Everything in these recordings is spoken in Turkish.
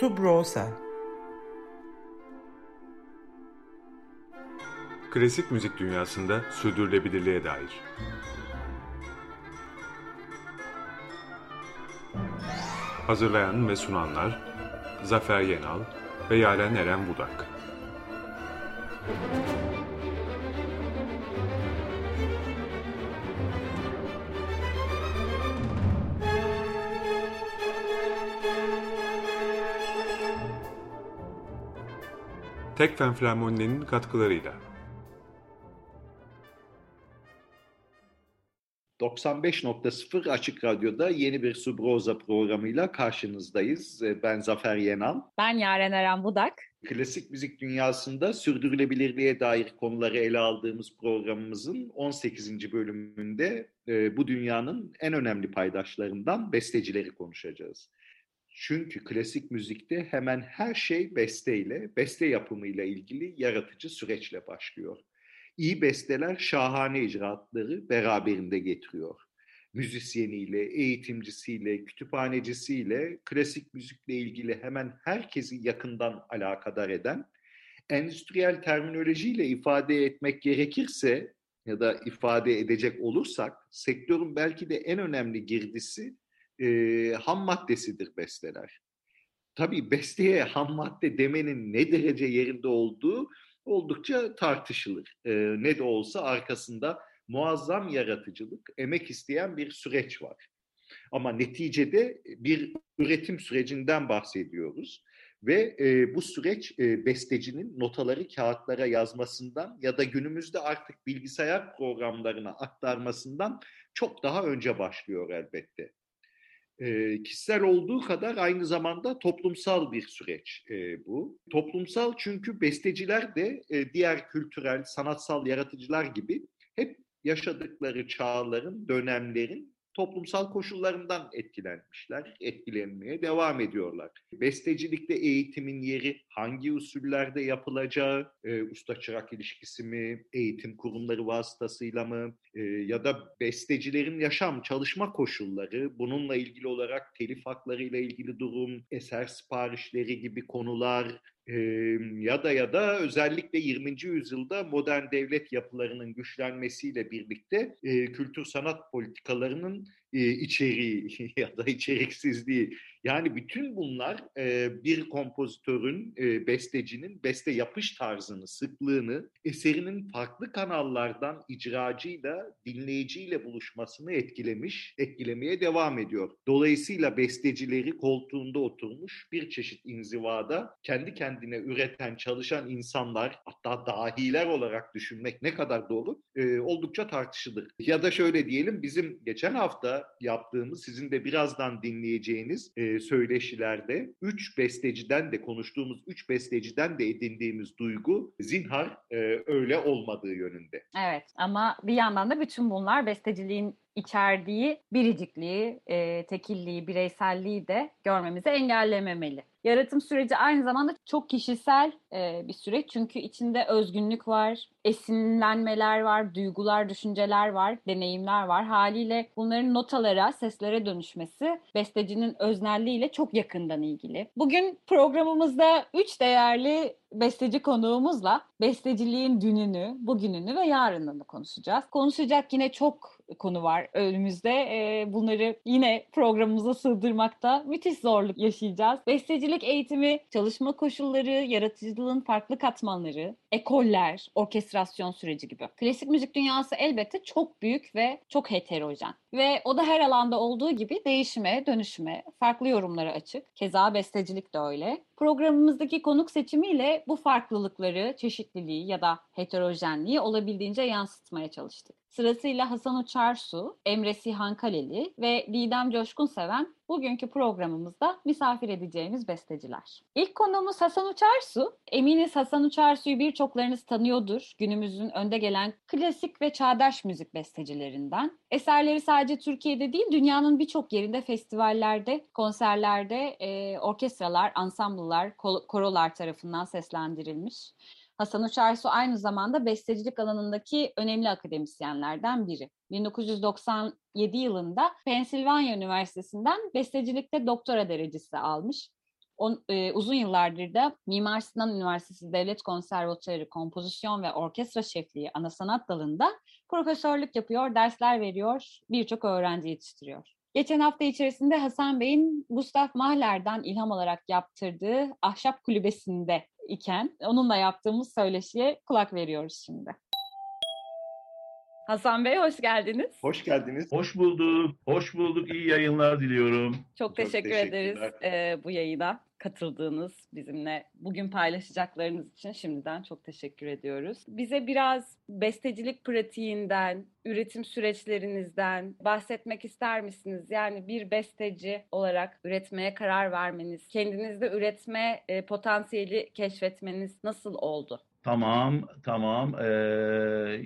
Subrosa Klasik müzik dünyasında sürdürülebilirliğe dair. Hazırlayan ve sunanlar Zafer Yenal ve Yaren Eren Budak. Tekfen Flamoni'nin katkılarıyla. 95.0 Açık Radyo'da yeni bir Subroza programıyla karşınızdayız. Ee, ben Zafer Yenal. Ben Yaren Eren Budak. Klasik müzik dünyasında sürdürülebilirliğe dair konuları ele aldığımız programımızın 18. bölümünde e, bu dünyanın en önemli paydaşlarından bestecileri konuşacağız. Çünkü klasik müzikte hemen her şey besteyle, beste yapımıyla ilgili yaratıcı süreçle başlıyor. İyi besteler şahane icraatları beraberinde getiriyor. Müzisyeniyle, eğitimcisiyle, kütüphanecisiyle, klasik müzikle ilgili hemen herkesi yakından alakadar eden, endüstriyel terminolojiyle ifade etmek gerekirse ya da ifade edecek olursak, sektörün belki de en önemli girdisi e, ham maddesidir besteler. Tabii besteye ham madde demenin ne derece yerinde olduğu oldukça tartışılır. E, ne de olsa arkasında muazzam yaratıcılık, emek isteyen bir süreç var. Ama neticede bir üretim sürecinden bahsediyoruz. Ve e, bu süreç e, bestecinin notaları kağıtlara yazmasından ya da günümüzde artık bilgisayar programlarına aktarmasından çok daha önce başlıyor elbette e, kişisel olduğu kadar aynı zamanda toplumsal bir süreç e, bu. Toplumsal çünkü besteciler de e, diğer kültürel, sanatsal yaratıcılar gibi hep yaşadıkları çağların, dönemlerin toplumsal koşullarından etkilenmişler, etkilenmeye devam ediyorlar. Bestecilikte eğitimin yeri hangi usullerde yapılacağı, e, usta-çırak ilişkisi mi, eğitim kurumları vasıtasıyla mı e, ya da bestecilerin yaşam, çalışma koşulları, bununla ilgili olarak telif hakları ile ilgili durum, eser siparişleri gibi konular, e, ya da ya da özellikle 20. yüzyılda modern devlet yapılarının güçlenmesiyle birlikte e, kültür sanat politikalarının e, içeriği ya da içeriksizliği yani bütün bunlar e, bir kompozitörün, e, bestecinin beste yapış tarzını, sıklığını, eserinin farklı kanallardan icracıyla, dinleyiciyle buluşmasını etkilemiş, etkilemeye devam ediyor. Dolayısıyla bestecileri koltuğunda oturmuş bir çeşit inzivada kendi kendine üreten, çalışan insanlar, hatta dahiler olarak düşünmek ne kadar doğru, e, oldukça tartışılır. Ya da şöyle diyelim, bizim geçen hafta yaptığımız, sizin de birazdan dinleyeceğiniz e, söyleşilerde üç besteciden de konuştuğumuz üç besteciden de edindiğimiz duygu zinhar e, öyle olmadığı yönünde. Evet ama bir yandan da bütün bunlar besteciliğin içerdiği biricikliği, e, tekilliği, bireyselliği de görmemizi engellememeli. Yaratım süreci aynı zamanda çok kişisel e, bir süreç çünkü içinde özgünlük var, esinlenmeler var, duygular, düşünceler var, deneyimler var. Haliyle bunların notalara, seslere dönüşmesi bestecinin öznelliğiyle çok yakından ilgili. Bugün programımızda üç değerli besteci konuğumuzla besteciliğin dününü, bugününü ve yarınını konuşacağız. Konuşacak yine çok konu var önümüzde. E, bunları yine programımıza sığdırmakta müthiş zorluk yaşayacağız. Bestecilik eğitimi, çalışma koşulları, yaratıcılığın farklı katmanları, ekoller, orkestrasyon süreci gibi. Klasik müzik dünyası elbette çok büyük ve çok heterojen. Ve o da her alanda olduğu gibi değişime, dönüşüme, farklı yorumlara açık. Keza bestecilik de öyle. Programımızdaki konuk seçimiyle bu farklılıkları, çeşitliliği ya da heterojenliği olabildiğince yansıtmaya çalıştık. Sırasıyla Hasan Uçarsu, Emre Sihan Kaleli ve Didem Coşkun Seven bugünkü programımızda misafir edeceğimiz besteciler. İlk konuğumuz Hasan Uçarsu. Eminiz Hasan Uçarsu'yu birçoklarınız tanıyordur. Günümüzün önde gelen klasik ve çağdaş müzik bestecilerinden. Eserleri sadece Türkiye'de değil, dünyanın birçok yerinde festivallerde, konserlerde, e, orkestralar, ansamblılar, korolar tarafından seslendirilmiş. Hasan Uçarsu aynı zamanda bestecilik alanındaki önemli akademisyenlerden biri. 1997 yılında Pennsylvania Üniversitesi'nden bestecilikte doktora derecesi almış. On, e, uzun yıllardır da Mimar Sinan Üniversitesi Devlet Konservatuarı Kompozisyon ve Orkestra Şefliği ana sanat dalında profesörlük yapıyor, dersler veriyor, birçok öğrenci yetiştiriyor. Geçen hafta içerisinde Hasan Bey'in Gustav Mahler'den ilham alarak yaptırdığı Ahşap Kulübesi'nde iken onunla yaptığımız söyleşiye kulak veriyoruz şimdi. Hasan Bey hoş geldiniz. Hoş geldiniz. Hoş bulduk. Hoş bulduk. İyi yayınlar diliyorum. Çok, Çok teşekkür ederiz e, bu yayına katıldığınız, bizimle bugün paylaşacaklarınız için şimdiden çok teşekkür ediyoruz. Bize biraz bestecilik pratiğinden, üretim süreçlerinizden bahsetmek ister misiniz? Yani bir besteci olarak üretmeye karar vermeniz, kendinizde üretme e, potansiyeli keşfetmeniz nasıl oldu? Tamam, tamam. Ee,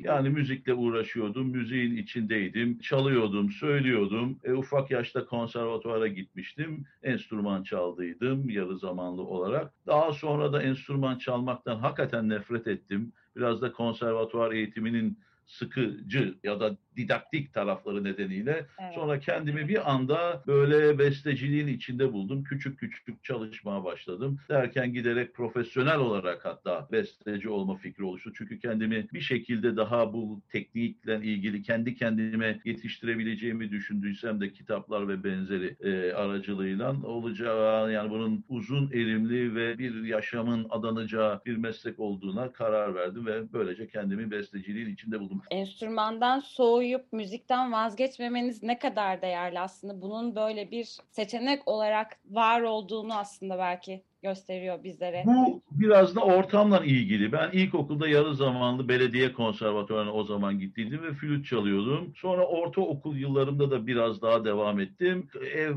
yani müzikle uğraşıyordum, müziğin içindeydim, çalıyordum, söylüyordum. E, ufak yaşta konservatuvara gitmiştim, enstrüman çaldıydım yarı zamanlı olarak. Daha sonra da enstrüman çalmaktan hakikaten nefret ettim. Biraz da konservatuvar eğitiminin sıkıcı ya da didaktik tarafları nedeniyle evet. sonra kendimi bir anda böyle besteciliğin içinde buldum. Küçük küçük çalışmaya başladım. Derken giderek profesyonel olarak hatta besteci olma fikri oluştu. Çünkü kendimi bir şekilde daha bu teknikle ilgili kendi kendime yetiştirebileceğimi düşündüysem de kitaplar ve benzeri e, aracılığıyla olacağı yani bunun uzun erimli ve bir yaşamın adanacağı bir meslek olduğuna karar verdim ve böylece kendimi besteciliğin içinde buldum. Enstrümandan soğuyup müzikten vazgeçmemeniz ne kadar değerli aslında. Bunun böyle bir seçenek olarak var olduğunu aslında belki gösteriyor bizlere. Bu biraz da ortamla ilgili. Ben ilkokulda yarı zamanlı belediye konservatuvarına o zaman gittiydim ve flüt çalıyordum. Sonra ortaokul yıllarımda da biraz daha devam ettim. Ev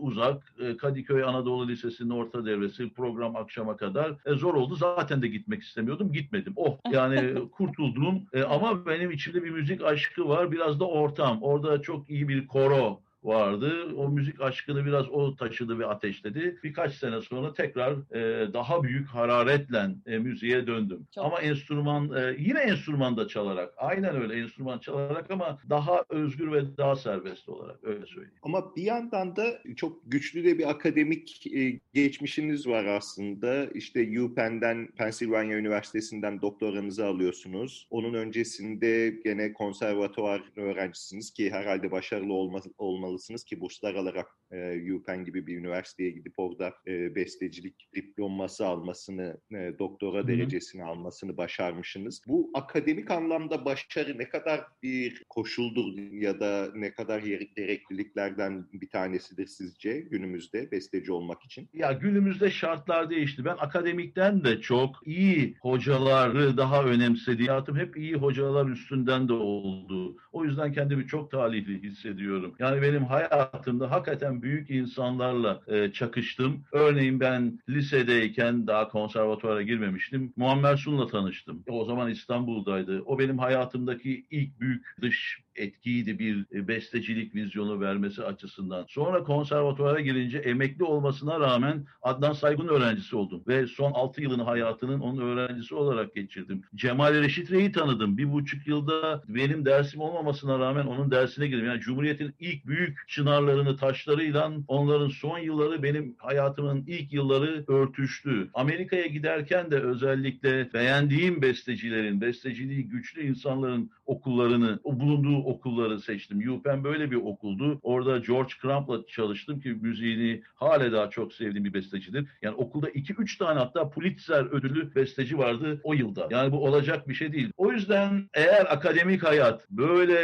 uzak, e, Kadıköy Anadolu Lisesi'nin orta devresi program akşama kadar e, zor oldu. Zaten de gitmek istemiyordum. Gitmedim. Oh yani kurtuldum. E, ama benim içimde bir müzik aşkı var. Biraz da ortam. Orada çok iyi bir koro vardı. O müzik aşkını biraz o taşıdı ve ateşledi. Birkaç sene sonra tekrar e, daha büyük hararetle e, müziğe döndüm. Çok. Ama enstrüman e, yine enstrümanda çalarak aynen öyle enstrüman çalarak ama daha özgür ve daha serbest olarak öyle söyleyeyim. Ama bir yandan da çok güçlü de bir akademik e, geçmişiniz var aslında. İşte UPenn'den Pennsylvania Üniversitesi'nden doktoranızı alıyorsunuz. Onun öncesinde gene konservatuvar öğrencisiniz ki herhalde başarılı olma, olmalı olmalısınız ki burslar alarak e, UPenn gibi bir üniversiteye gidip orada e, bestecilik diploması almasını, e, doktora Hı-hı. derecesini almasını başarmışsınız. Bu akademik anlamda başarı ne kadar bir koşuldur ya da ne kadar gerekliliklerden bir tanesidir sizce günümüzde besteci olmak için? Ya günümüzde şartlar değişti. Ben akademikten de çok iyi hocaları daha önemsediğim, hayatım hep iyi hocalar üstünden de oldu. O yüzden kendimi çok talihli hissediyorum. Yani benim hayatımda hakikaten büyük insanlarla e, çakıştım. Örneğin ben lisedeyken daha konservatuvara girmemiştim. Muammer Sun'la tanıştım. O zaman İstanbul'daydı. O benim hayatımdaki ilk büyük dış etkiydi bir e, bestecilik vizyonu vermesi açısından. Sonra konservatuvara girince emekli olmasına rağmen Adnan Saygun öğrencisi oldum. Ve son 6 yılını hayatının onun öğrencisi olarak geçirdim. Cemal Reşit Rey'i tanıdım. Bir buçuk yılda benim dersim olmamasına rağmen onun dersine girdim. Yani Cumhuriyet'in ilk büyük çınarlarını, taşlarıyla onların son yılları benim hayatımın ilk yılları örtüştü. Amerika'ya giderken de özellikle beğendiğim bestecilerin, besteciliği güçlü insanların okullarını, o bulunduğu okulları seçtim. UPenn böyle bir okuldu. Orada George Crump'la çalıştım ki müziğini hala daha çok sevdiğim bir bestecidir. Yani okulda 2-3 tane hatta Pulitzer ödülü besteci vardı o yılda. Yani bu olacak bir şey değil. O yüzden eğer akademik hayat böyle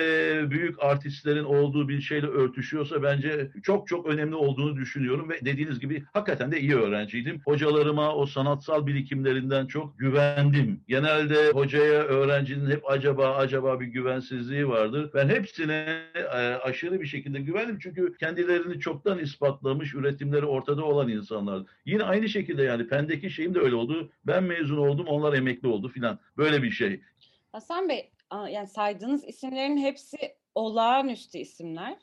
büyük artistlerin olduğu bir şeyle örtüşüyorsa bence çok çok önemli olduğunu düşünüyorum ve dediğiniz gibi hakikaten de iyi öğrenciydim. Hocalarıma o sanatsal birikimlerinden çok güvendim. Genelde hocaya öğrencinin hep acaba acaba bir güvensizliği vardır. Ben hepsine e, aşırı bir şekilde güvendim çünkü kendilerini çoktan ispatlamış, üretimleri ortada olan insanlar. Yine aynı şekilde yani pendeki şeyim de öyle oldu. Ben mezun oldum, onlar emekli oldu filan. Böyle bir şey. Hasan Bey, yani saydığınız isimlerin hepsi olağanüstü isimler.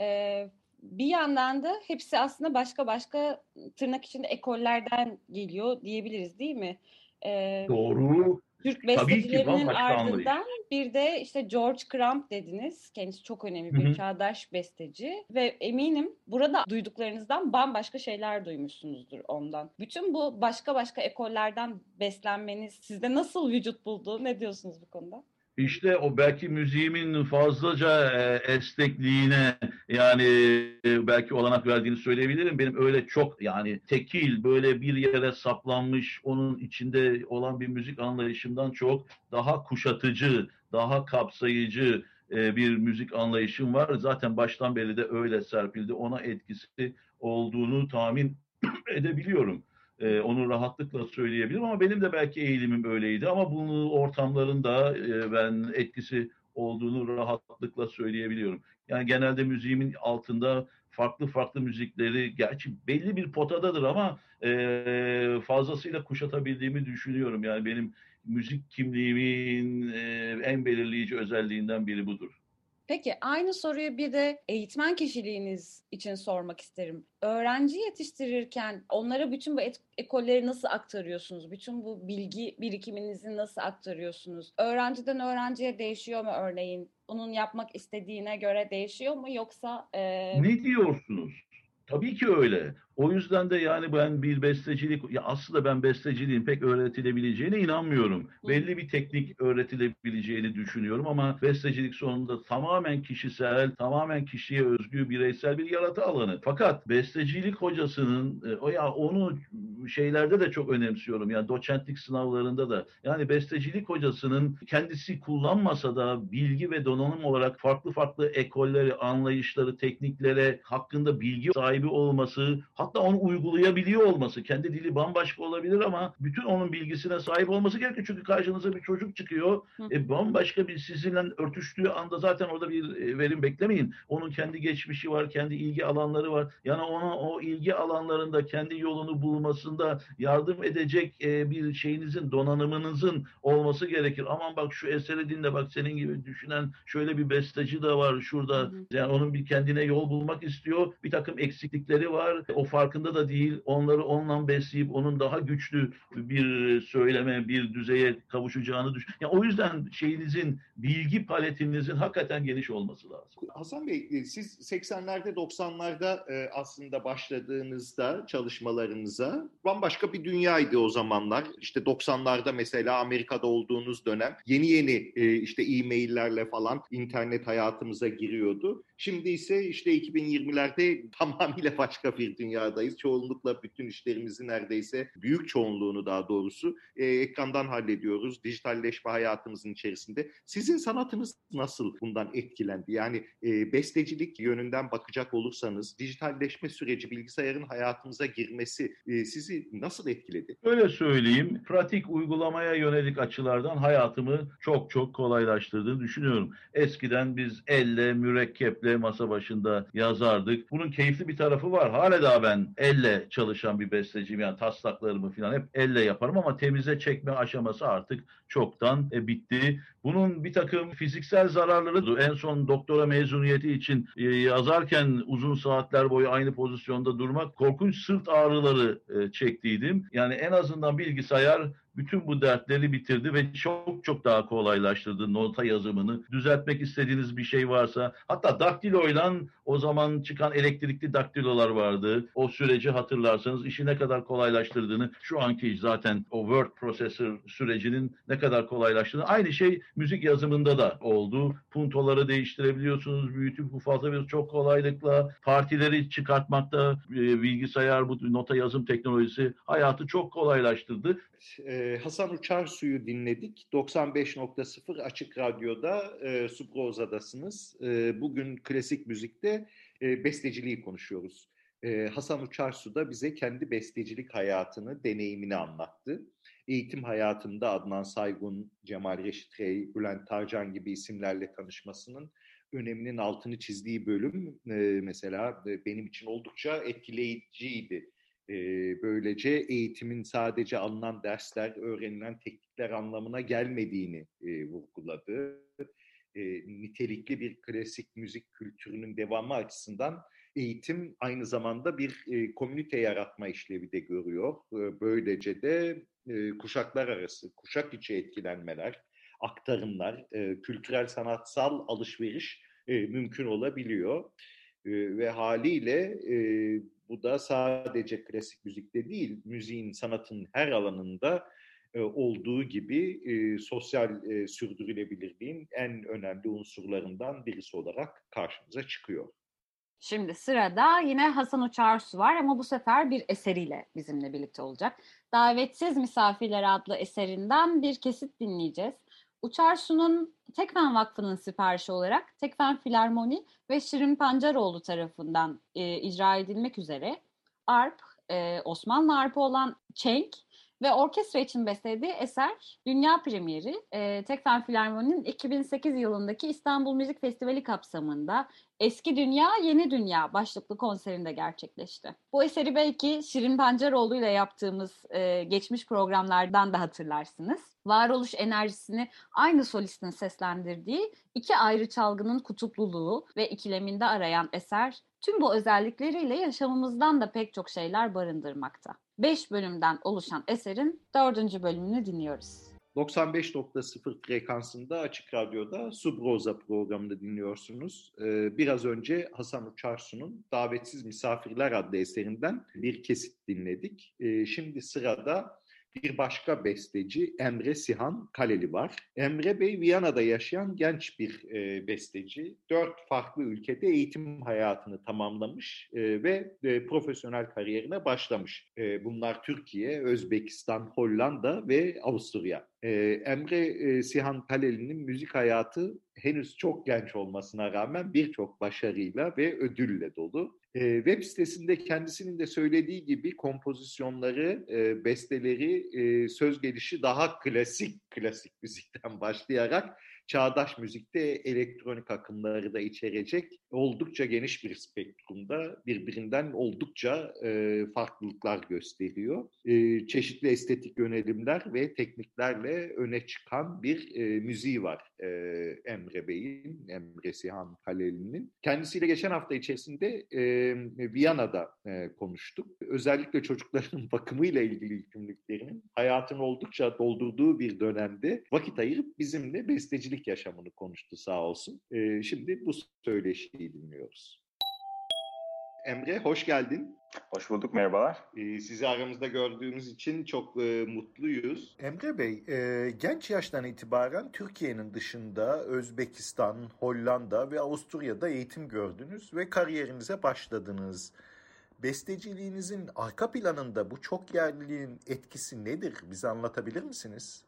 Ee, bir yandan da hepsi aslında başka başka tırnak içinde ekollerden geliyor diyebiliriz değil mi? Ee, Doğru. Türk bestecilerinin ardından bir de işte George Crumb dediniz. Kendisi çok önemli bir Hı hı. çağdaş besteci ve eminim burada duyduklarınızdan bambaşka şeyler duymuşsunuzdur ondan. Bütün bu başka başka ekollerden beslenmeniz sizde nasıl vücut buldu? Ne diyorsunuz bu konuda? İşte o belki müziğimin fazlaca e, yani e, belki olanak verdiğini söyleyebilirim. Benim öyle çok yani tekil böyle bir yere saplanmış onun içinde olan bir müzik anlayışımdan çok daha kuşatıcı, daha kapsayıcı e, bir müzik anlayışım var. Zaten baştan beri de öyle serpildi. Ona etkisi olduğunu tahmin edebiliyorum. Ee, onu rahatlıkla söyleyebilirim ama benim de belki eğilimim öyleydi ama bunu ortamlarında e, ben etkisi olduğunu rahatlıkla söyleyebiliyorum. Yani genelde müziğimin altında farklı farklı müzikleri gerçi belli bir potadadır ama e, fazlasıyla kuşatabildiğimi düşünüyorum. Yani benim müzik kimliğimin e, en belirleyici özelliğinden biri budur. Peki aynı soruyu bir de eğitmen kişiliğiniz için sormak isterim. Öğrenci yetiştirirken onlara bütün bu et- ekolleri nasıl aktarıyorsunuz? Bütün bu bilgi birikiminizi nasıl aktarıyorsunuz? Öğrenciden öğrenciye değişiyor mu örneğin? Onun yapmak istediğine göre değişiyor mu yoksa e, Ne diyorsunuz? Tabii ki öyle. O yüzden de yani ben bir bestecilik, ya aslında ben besteciliğin pek öğretilebileceğine inanmıyorum. Belli bir teknik öğretilebileceğini düşünüyorum ama bestecilik sonunda tamamen kişisel, tamamen kişiye özgü, bireysel bir yaratı alanı. Fakat bestecilik hocasının, e, o ya onu şeylerde de çok önemsiyorum. Yani doçentlik sınavlarında da. Yani bestecilik hocasının kendisi kullanmasa da bilgi ve donanım olarak farklı farklı ekolleri, anlayışları, tekniklere hakkında bilgi sahibi olması, hatta onu uygulayabiliyor olması, kendi dili bambaşka olabilir ama bütün onun bilgisine sahip olması gerekiyor. Çünkü karşınıza bir çocuk çıkıyor. Hı. E, bambaşka bir sizinle örtüştüğü anda zaten orada bir e, verim beklemeyin. Onun kendi geçmişi var, kendi ilgi alanları var. Yani ona o ilgi alanlarında kendi yolunu bulmasında yardım edecek e, bir şeyinizin, donanımınızın olması gerekir. Aman bak şu eseri dinle bak senin gibi düşünen şöyle bir besteci de var şurada. Hı. Yani onun bir kendine yol bulmak istiyor. Bir takım eksiklikleri var. O farkında da değil. Onları onunla besleyip onun daha güçlü bir söyleme, bir düzeye kavuşacağını düşün. Yani o yüzden şeyinizin, bilgi paletinizin hakikaten geniş olması lazım. Hasan Bey, e, siz 80'lerde 90'larda e, aslında başladığınızda çalışmalarınıza bambaşka bir dünyaydı o zamanlar. İşte 90'larda mesela Amerika'da olduğunuz dönem yeni yeni e, işte e-maillerle falan internet hayatımıza giriyordu. Şimdi ise işte 2020'lerde tamamıyla başka bir dünyadayız. Çoğunlukla bütün işlerimizi neredeyse büyük çoğunluğunu daha doğrusu e, ekrandan hallediyoruz. Dijitalleşme hayatımızın içerisinde. Sizin sanatınız nasıl bundan etkilendi? Yani e, bestecilik yönünden bakacak olursanız dijitalleşme süreci, bilgisayarın hayatımıza girmesi e, sizi nasıl etkiledi? Öyle söyleyeyim, pratik uygulamaya yönelik açılardan hayatımı çok çok kolaylaştırdığını düşünüyorum. Eskiden biz elle, mürekkeple masa başında yazardık. Bunun keyifli bir tarafı var. Hala daha ben elle çalışan bir besteciyim. Yani taslaklarımı falan hep elle yaparım ama temize çekme aşaması artık çoktan e, bitti. Bunun bir takım fiziksel zararları en son doktora mezuniyeti için e, yazarken uzun saatler boyu aynı pozisyonda durmak korkunç sırt ağrıları e, çektiydim. Yani en azından bilgisayar bütün bu dertleri bitirdi ve çok çok daha kolaylaştırdı nota yazımını. Düzeltmek istediğiniz bir şey varsa hatta daktiloyla o zaman çıkan elektrikli daktilolar vardı. O süreci hatırlarsanız işi ne kadar kolaylaştırdığını şu anki zaten o word processor sürecinin ne kadar kolaylaştığını aynı şey müzik yazımında da oldu. Puntoları değiştirebiliyorsunuz, büyütüp ufaltabiliyorsunuz çok kolaylıkla. Partileri çıkartmakta e, bilgisayar bu nota yazım teknolojisi hayatı çok kolaylaştırdı. Ee, Hasan Uçarsu'yu dinledik. 95.0 Açık Radyo'da e, Subroza'dasınız. E, bugün klasik müzikte e, besteciliği konuşuyoruz. E, Hasan Uçarsu da bize kendi bestecilik hayatını, deneyimini anlattı. Eğitim hayatında Adnan Saygun, Cemal Reşit Rey, Bülent Tarcan gibi isimlerle tanışmasının öneminin altını çizdiği bölüm e, mesela e, benim için oldukça etkileyiciydi. E, böylece eğitimin sadece alınan dersler, öğrenilen teknikler anlamına gelmediğini e, vurguladı. E, nitelikli bir klasik müzik kültürünün devamı açısından eğitim aynı zamanda bir e, komünite yaratma işlevi de görüyor. E, böylece de e, kuşaklar arası, kuşak içi etkilenmeler, aktarımlar, e, kültürel sanatsal alışveriş e, mümkün olabiliyor. E, ve haliyle e, bu da sadece klasik müzikte değil, müziğin, sanatın her alanında e, olduğu gibi e, sosyal e, sürdürülebilirliğin en önemli unsurlarından birisi olarak karşımıza çıkıyor. Şimdi sırada yine Hasan Uçarsu var ama bu sefer bir eseriyle bizimle birlikte olacak. Davetsiz Misafirler adlı eserinden bir kesit dinleyeceğiz. Uçarsu'nun Tekfen Vakfı'nın siparişi olarak Tekfen Filarmoni ve Şirin Pancaroğlu tarafından e, icra edilmek üzere arp, e, Osmanlı arpı olan çenk ve orkestra için beslediği eser dünya premieri e, Tekfen Filarmoni'nin 2008 yılındaki İstanbul Müzik Festivali kapsamında Eski Dünya Yeni Dünya başlıklı konserinde gerçekleşti. Bu eseri belki Şirin Pancaroğlu ile yaptığımız e, geçmiş programlardan da hatırlarsınız. Varoluş enerjisini aynı solistin seslendirdiği iki ayrı çalgının kutupluluğu ve ikileminde arayan eser tüm bu özellikleriyle yaşamımızdan da pek çok şeyler barındırmakta. 5 bölümden oluşan eserin dördüncü bölümünü dinliyoruz. 95.0 frekansında Açık Radyo'da Subroza programını dinliyorsunuz. Ee, biraz önce Hasan Uçarsu'nun Davetsiz Misafirler adlı eserinden bir kesit dinledik. Ee, şimdi sırada bir başka besteci Emre Sihan Kaleli var. Emre Bey Viyana'da yaşayan genç bir e, besteci. Dört farklı ülkede eğitim hayatını tamamlamış e, ve e, profesyonel kariyerine başlamış. E, bunlar Türkiye, Özbekistan, Hollanda ve Avusturya. E, Emre e, Sihan Kaleli'nin müzik hayatı henüz çok genç olmasına rağmen birçok başarıyla ve ödülle dolu. E, web sitesinde kendisinin de söylediği gibi kompozisyonları, e, besteleri, e, söz gelişi daha klasik klasik müzikten başlayarak çağdaş müzikte elektronik akımları da içerecek oldukça geniş bir spektrumda birbirinden oldukça e, farklılıklar gösteriyor. E, çeşitli estetik yönelimler ve tekniklerle öne çıkan bir e, müziği var e, Emre Bey'in, Emre Sihan Kaleli'nin. Kendisiyle geçen hafta içerisinde e, Viyana'da e, konuştuk. Özellikle çocukların bakımıyla ilgili yükümlülüklerinin hayatını oldukça doldurduğu bir dönemde vakit ayırıp bizimle bestecilik yaşamını konuştu sağ olsun. E, şimdi bu söyleşiyi dinliyoruz. Emre hoş geldin. Hoş bulduk, merhabalar. Ee, sizi aramızda gördüğümüz için çok e, mutluyuz. Emre Bey, e, genç yaştan itibaren Türkiye'nin dışında Özbekistan, Hollanda ve Avusturya'da eğitim gördünüz ve kariyerinize başladınız. Besteciliğinizin arka planında bu çok yerliliğin etkisi nedir? Bize anlatabilir misiniz?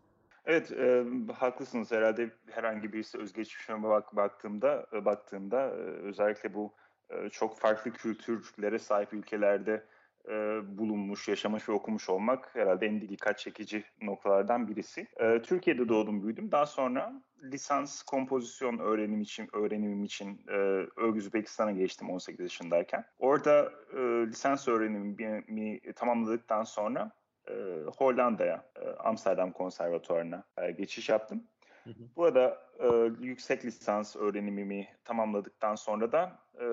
Evet, e, haklısınız herhalde herhangi birisi özgeçmişime bak, baktığımda, baktığımda e, özellikle bu e, çok farklı kültürlere sahip ülkelerde e, bulunmuş, yaşamış ve okumuş olmak herhalde en dikkat çekici noktalardan birisi. E, Türkiye'de doğdum, büyüdüm. Daha sonra lisans kompozisyon öğrenim için öğrenimim için e, Özbekistan'a geçtim 18 yaşındayken. Orada e, lisans öğrenimimi tamamladıktan sonra e, Hollanda'ya, e, Amsterdam Konservatuvarı'na e, geçiş yaptım. Burada e, yüksek lisans öğrenimimi tamamladıktan sonra da e,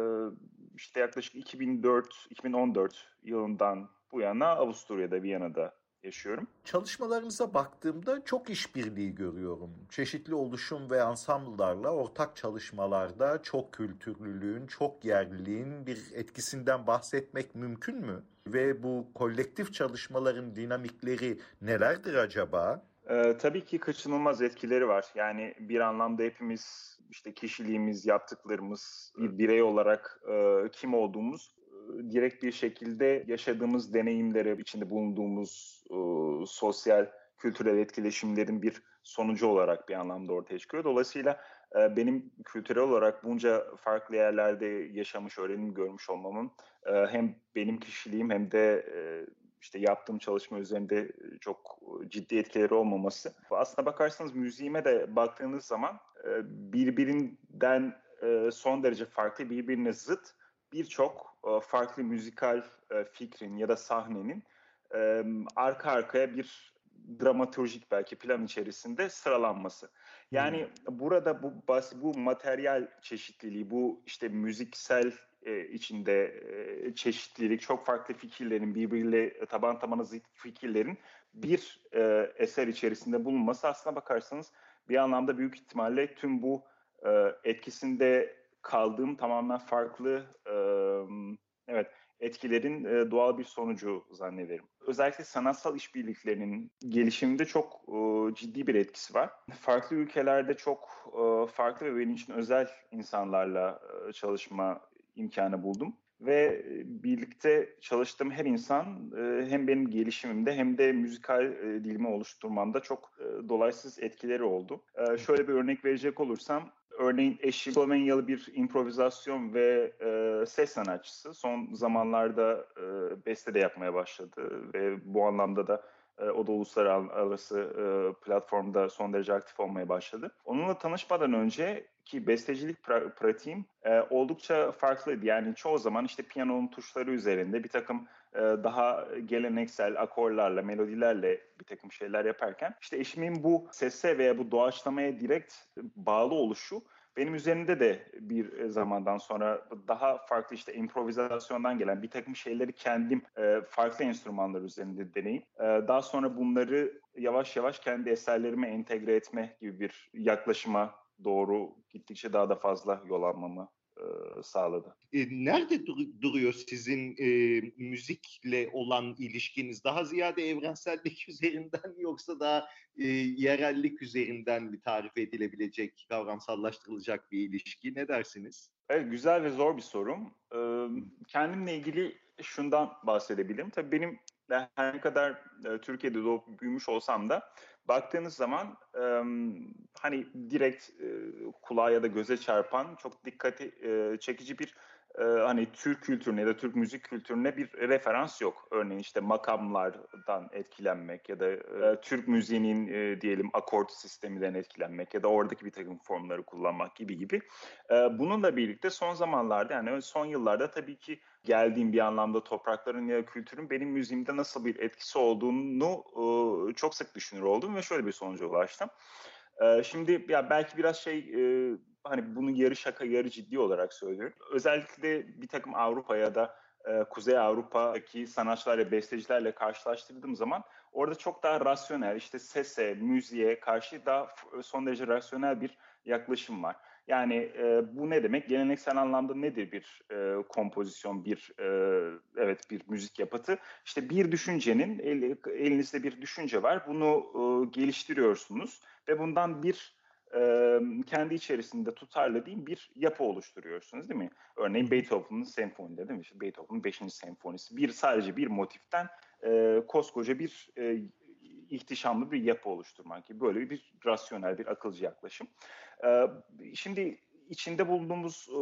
işte yaklaşık 2004-2014 yılından bu yana Avusturya'da, Viyana'da yaşıyorum. Çalışmalarınıza baktığımda çok işbirliği görüyorum. Çeşitli oluşum ve ansamblarla ortak çalışmalarda çok kültürlülüğün, çok yerliliğin bir etkisinden bahsetmek mümkün mü? Ve bu kolektif çalışmaların dinamikleri nelerdir acaba? Ee, tabii ki kaçınılmaz etkileri var. Yani bir anlamda hepimiz işte kişiliğimiz, yaptıklarımız, bir birey olarak e, kim olduğumuz direkt bir şekilde yaşadığımız deneyimlere, içinde bulunduğumuz e, sosyal, kültürel etkileşimlerin bir sonucu olarak bir anlamda ortaya çıkıyor. Dolayısıyla e, benim kültürel olarak bunca farklı yerlerde yaşamış, öğrenim görmüş olmamın e, hem benim kişiliğim hem de e, işte yaptığım çalışma üzerinde e, çok e, ciddi etkileri olmaması. Aslına bakarsanız müziğime de baktığınız zaman e, birbirinden son derece farklı, birbirine zıt birçok farklı müzikal fikrin ya da sahnenin arka arkaya bir dramaturjik belki plan içerisinde sıralanması. Yani hmm. burada bu bu materyal çeşitliliği, bu işte müziksel e, içinde e, çeşitlilik, çok farklı fikirlerin birbiriyle taban tabana zıt fikirlerin bir e, eser içerisinde bulunması aslına bakarsanız bir anlamda büyük ihtimalle tüm bu e, etkisinde kaldığım tamamen farklı e, evet etkilerin e, doğal bir sonucu zannederim. Özellikle sanatsal işbirliklerinin gelişiminde çok e, ciddi bir etkisi var. Farklı ülkelerde çok e, farklı ve benim için özel insanlarla e, çalışma imkanı buldum ve birlikte çalıştığım her insan e, hem benim gelişimimde hem de müzikal e, dilimi oluşturmamda çok e, dolaysız etkileri oldu. E, şöyle bir örnek verecek olursam Örneğin eşi Slovenyalı bir improvizasyon ve e, ses sanatçısı. Son zamanlarda e, beste de yapmaya başladı ve bu anlamda da e, o da uluslararası e, platformda son derece aktif olmaya başladı. Onunla tanışmadan önce ki bestecilik pra- pratiğim e, oldukça farklıydı. Yani çoğu zaman işte piyanonun tuşları üzerinde bir takım e, daha geleneksel akorlarla, melodilerle bir takım şeyler yaparken işte eşimin bu sese veya bu doğaçlamaya direkt bağlı oluşu benim üzerinde de bir zamandan sonra daha farklı işte improvizasyondan gelen bir takım şeyleri kendim e, farklı enstrümanlar üzerinde deneyip e, daha sonra bunları yavaş yavaş kendi eserlerime entegre etme gibi bir yaklaşıma doğru gittikçe daha da fazla yol almamı e, sağladı. E, nerede dur- duruyor sizin e, müzikle olan ilişkiniz? Daha ziyade evrensellik üzerinden yoksa daha e, yerellik üzerinden mi tarif edilebilecek, kavramsallaştırılacak bir ilişki? Ne dersiniz? Evet, güzel ve zor bir sorum. Ee, kendimle ilgili şundan bahsedebilirim. Tabii benim her ne kadar e, Türkiye'de doğup büyümüş olsam da baktığınız zaman e, hani direkt e, kulağa ya da göze çarpan çok dikkati e, çekici bir e, hani Türk kültürüne ya da Türk müzik kültürüne bir referans yok. Örneğin işte makamlardan etkilenmek ya da e, Türk müziğinin e, diyelim akort sisteminden etkilenmek ya da oradaki bir takım formları kullanmak gibi gibi. E, bununla birlikte son zamanlarda yani son yıllarda tabii ki geldiğim bir anlamda toprakların ya kültürün benim müziğimde nasıl bir etkisi olduğunu e, çok sık düşünür oldum ve şöyle bir sonuca ulaştım. Şimdi ya belki biraz şey e, hani bunu yarı şaka yarı ciddi olarak söylüyorum. Özellikle bir takım Avrupa ya da e, Kuzey Avrupa'daki sanatçılarla, bestecilerle karşılaştırdığım zaman orada çok daha rasyonel, işte sese, müziğe karşı daha son derece rasyonel bir yaklaşım var. Yani e, bu ne demek? Geleneksel anlamda nedir bir e, kompozisyon, bir e, evet bir müzik yapıtı? İşte bir düşüncenin el, elinizde bir düşünce var. Bunu e, geliştiriyorsunuz ve bundan bir e, kendi içerisinde tutarlı diyeyim bir yapı oluşturuyorsunuz değil mi? Örneğin Beethoven'ın senfonileri değil mi? İşte Beethoven'ın 5. senfonisi. Bir sadece bir motiften e, koskoca bir e, ihtişamlı bir yapı oluşturmak gibi böyle bir rasyonel bir akılcı yaklaşım. E, şimdi içinde bulunduğumuz e,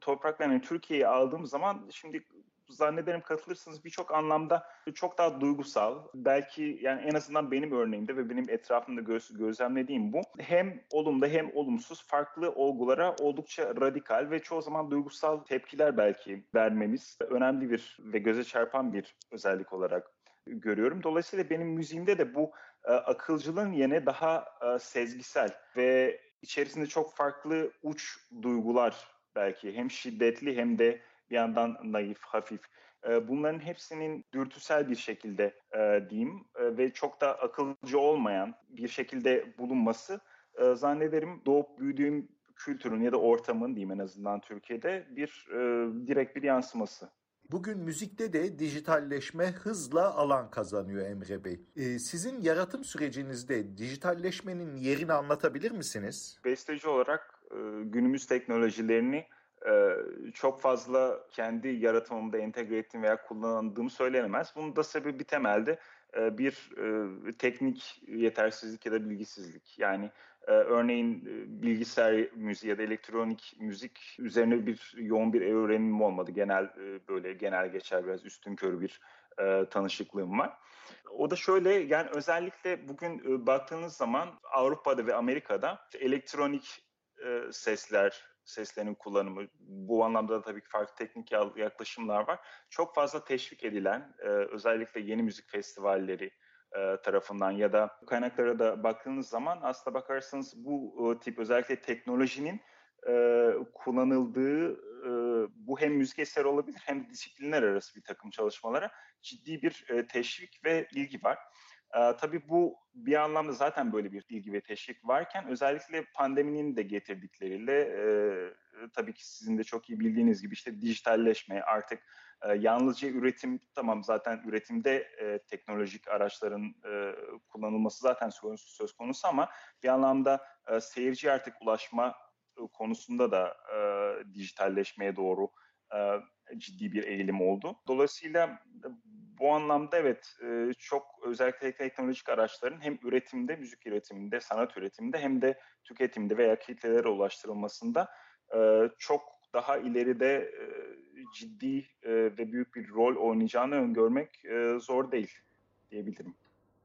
toprakların yani Türkiye'yi aldığım zaman şimdi zannederim katılırsınız birçok anlamda çok daha duygusal. Belki yani en azından benim örneğimde ve benim etrafımda göz, gözlemlediğim bu. Hem olumlu hem olumsuz farklı olgulara oldukça radikal ve çoğu zaman duygusal tepkiler belki vermemiz önemli bir ve göze çarpan bir özellik olarak görüyorum. Dolayısıyla benim müziğimde de bu akılcılığın yerine daha e, sezgisel ve içerisinde çok farklı uç duygular belki hem şiddetli hem de bir yandan naif, hafif. Bunların hepsinin dürtüsel bir şekilde diyeyim ve çok da akılcı olmayan bir şekilde bulunması zannederim doğup büyüdüğüm kültürün ya da ortamın diyeyim en azından Türkiye'de bir direkt bir yansıması. Bugün müzikte de dijitalleşme hızla alan kazanıyor Emre Bey. Ee, sizin yaratım sürecinizde dijitalleşmenin yerini anlatabilir misiniz? Besteci olarak günümüz teknolojilerini çok fazla kendi yaratımımda entegre ettiğim veya kullandığım söylenemez. Bunun da sebebi temelde bir teknik yetersizlik ya da bilgisizlik. Yani örneğin bilgisayar müziği ya da elektronik müzik üzerine bir yoğun bir öğrenimim olmadı. Genel böyle genel geçer biraz üstün körü bir tanışıklığım var. O da şöyle yani özellikle bugün baktığınız zaman Avrupa'da ve Amerika'da elektronik sesler, seslerin kullanımı, bu anlamda da tabii ki farklı teknik yaklaşımlar var. Çok fazla teşvik edilen, e, özellikle yeni müzik festivalleri e, tarafından ya da kaynaklara da baktığınız zaman aslında bakarsanız bu e, tip özellikle teknolojinin kullanıldığı e, bu hem müzik eseri olabilir hem de disiplinler arası bir takım çalışmalara ciddi bir e, teşvik ve ilgi var. E, tabii bu bir anlamda zaten böyle bir ilgi ve teşvik varken özellikle pandeminin de getirdikleriyle e, tabii ki sizin de çok iyi bildiğiniz gibi işte dijitalleşme artık e, yalnızca üretim tamam zaten üretimde e, teknolojik araçların e, kullanılması zaten söz, konusu ama bir anlamda e, seyirci artık ulaşma konusunda da e, dijitalleşmeye doğru e, ciddi bir eğilim oldu. Dolayısıyla bu anlamda evet e, çok özellikle teknolojik araçların hem üretimde, müzik üretiminde, sanat üretiminde hem de tüketimde veya kitlelere ulaştırılmasında e, çok daha ileride e, ciddi e, ve büyük bir rol oynayacağını öngörmek e, zor değil diyebilirim.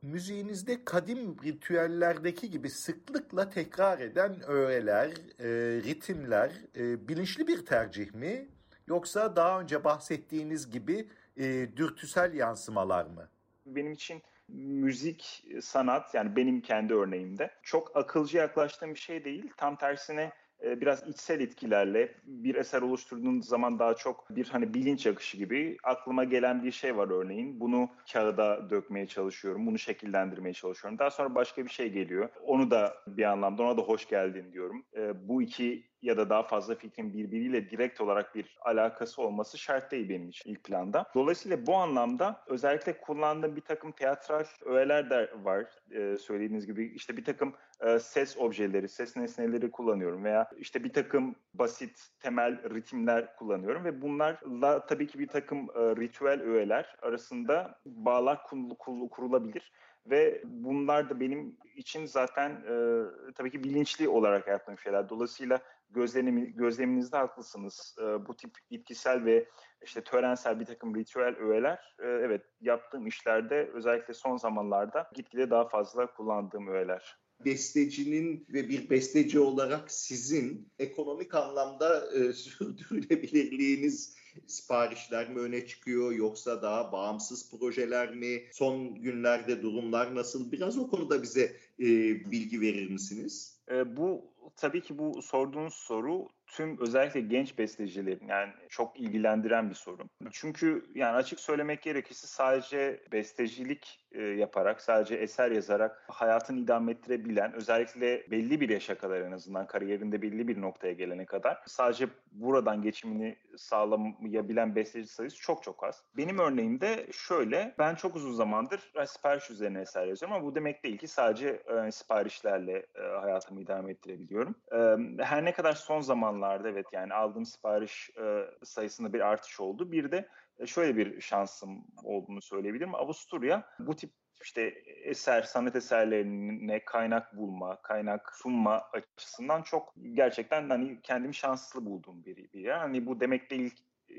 Müziğinizde kadim ritüellerdeki gibi sıklıkla tekrar eden öğeler, e, ritimler e, bilinçli bir tercih mi? Yoksa daha önce bahsettiğiniz gibi e, dürtüsel yansımalar mı? Benim için müzik, sanat yani benim kendi örneğimde çok akılcı yaklaştığım bir şey değil. Tam tersine biraz içsel etkilerle bir eser oluşturduğunuz zaman daha çok bir hani bilinç akışı gibi aklıma gelen bir şey var örneğin. Bunu kağıda dökmeye çalışıyorum, bunu şekillendirmeye çalışıyorum. Daha sonra başka bir şey geliyor. Onu da bir anlamda ona da hoş geldin diyorum. E, bu iki ya da daha fazla fikrin birbiriyle direkt olarak bir alakası olması şart değil benim için ilk planda. Dolayısıyla bu anlamda özellikle kullandığım bir takım teatral öğeler de var. Ee, söylediğiniz gibi işte bir takım e, ses objeleri, ses nesneleri kullanıyorum veya işte bir takım basit temel ritimler kullanıyorum ve bunlarla tabii ki bir takım e, ritüel öğeler arasında bağlar kurulabilir ve bunlar da benim için zaten e, tabii ki bilinçli olarak yaptığım şeyler. Dolayısıyla gözlenim, gözleminizde haklısınız. E, bu tip itkisel ve işte törensel bir takım ritüel öğeler evet yaptığım işlerde özellikle son zamanlarda gitgide daha fazla kullandığım öğeler bestecinin ve bir besteci olarak sizin ekonomik anlamda e, sürdürülebilirliğiniz siparişler mi öne çıkıyor yoksa daha bağımsız projeler mi? Son günlerde durumlar nasıl? Biraz o konuda bize e, bilgi verir misiniz? E, bu tabii ki bu sorduğunuz soru tüm özellikle genç bestecilerin yani çok ilgilendiren bir sorun. Çünkü yani açık söylemek gerekirse sadece bestecilik e, yaparak, sadece eser yazarak hayatını idame ettirebilen, özellikle belli bir yaşa kadar en azından kariyerinde belli bir noktaya gelene kadar sadece buradan geçimini sağlamayabilen besteci sayısı çok çok az. Benim örneğimde şöyle, ben çok uzun zamandır sipariş üzerine eser yazıyorum ama bu demek değil ki sadece e, siparişlerle e, hayatımı idame ettirebiliyorum. Her ne kadar son zamanlarda evet yani aldığım sipariş e, sayısında bir artış oldu. Bir de e, şöyle bir şansım olduğunu söyleyebilirim. Avusturya bu tip işte eser, sanat eserlerine kaynak bulma, kaynak sunma açısından çok gerçekten hani kendimi şanslı bulduğum bir, bir yer. Hani bu demek değil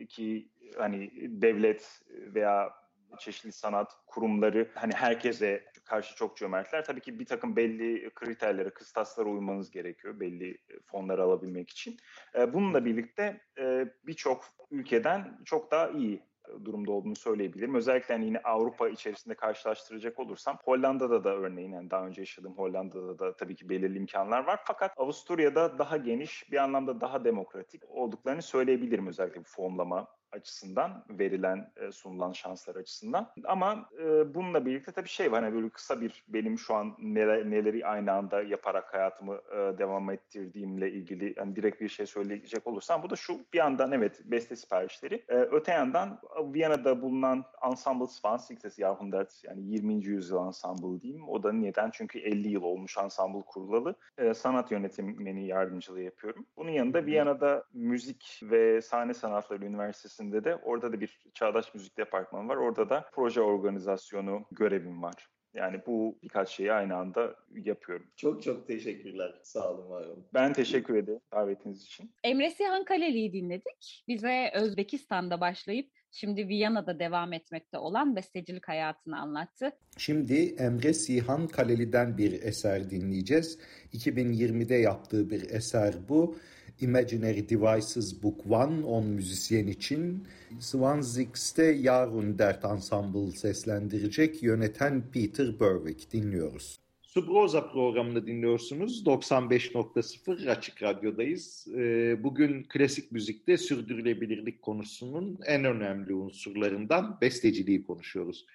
ki hani devlet veya çeşitli sanat kurumları hani herkese karşı çok cömertler. Tabii ki bir takım belli kriterlere, kıstaslara uymanız gerekiyor belli fonları alabilmek için. E, bununla birlikte e, birçok ülkeden çok daha iyi durumda olduğunu söyleyebilirim. Özellikle hani yine Avrupa içerisinde karşılaştıracak olursam Hollanda'da da örneğin yani daha önce yaşadığım Hollanda'da da tabii ki belirli imkanlar var. Fakat Avusturya'da daha geniş bir anlamda daha demokratik olduklarını söyleyebilirim özellikle bu fonlama açısından verilen e, sunulan şanslar açısından ama e, bununla birlikte tabii şey var hani böyle kısa bir benim şu an neler, neleri aynı anda yaparak hayatımı e, devam ettirdiğimle ilgili hani direkt bir şey söyleyecek olursam bu da şu bir yandan evet beste siparişleri e, öte yandan Viyana'da bulunan Ensemble 20. Jahrhundert yani 20. yüzyıl ensemble diyeyim o da neden çünkü 50 yıl olmuş ensemble kurulalı e, sanat yönetmeni yardımcılığı yapıyorum. Bunun yanında Viyana'da müzik ve sahne sanatları üniversitesi Üniversitesi'nde de orada da bir çağdaş müzik departmanı var. Orada da proje organizasyonu görevim var. Yani bu birkaç şeyi aynı anda yapıyorum. Çok çok teşekkürler. Sağ olun, var olun. Ben teşekkür ederim davetiniz için. Emre Sihan Kaleli'yi dinledik. Bize Özbekistan'da başlayıp şimdi Viyana'da devam etmekte olan bestecilik hayatını anlattı. Şimdi Emre Sihan Kaleli'den bir eser dinleyeceğiz. 2020'de yaptığı bir eser bu. Imaginary Devices Book One 10 müzisyen için Swanzig'ste Yarun Dert Ensemble seslendirecek yöneten Peter Berwick dinliyoruz. Subroza programını dinliyorsunuz. 95.0 Açık Radyo'dayız. Ee, bugün klasik müzikte sürdürülebilirlik konusunun en önemli unsurlarından besteciliği konuşuyoruz.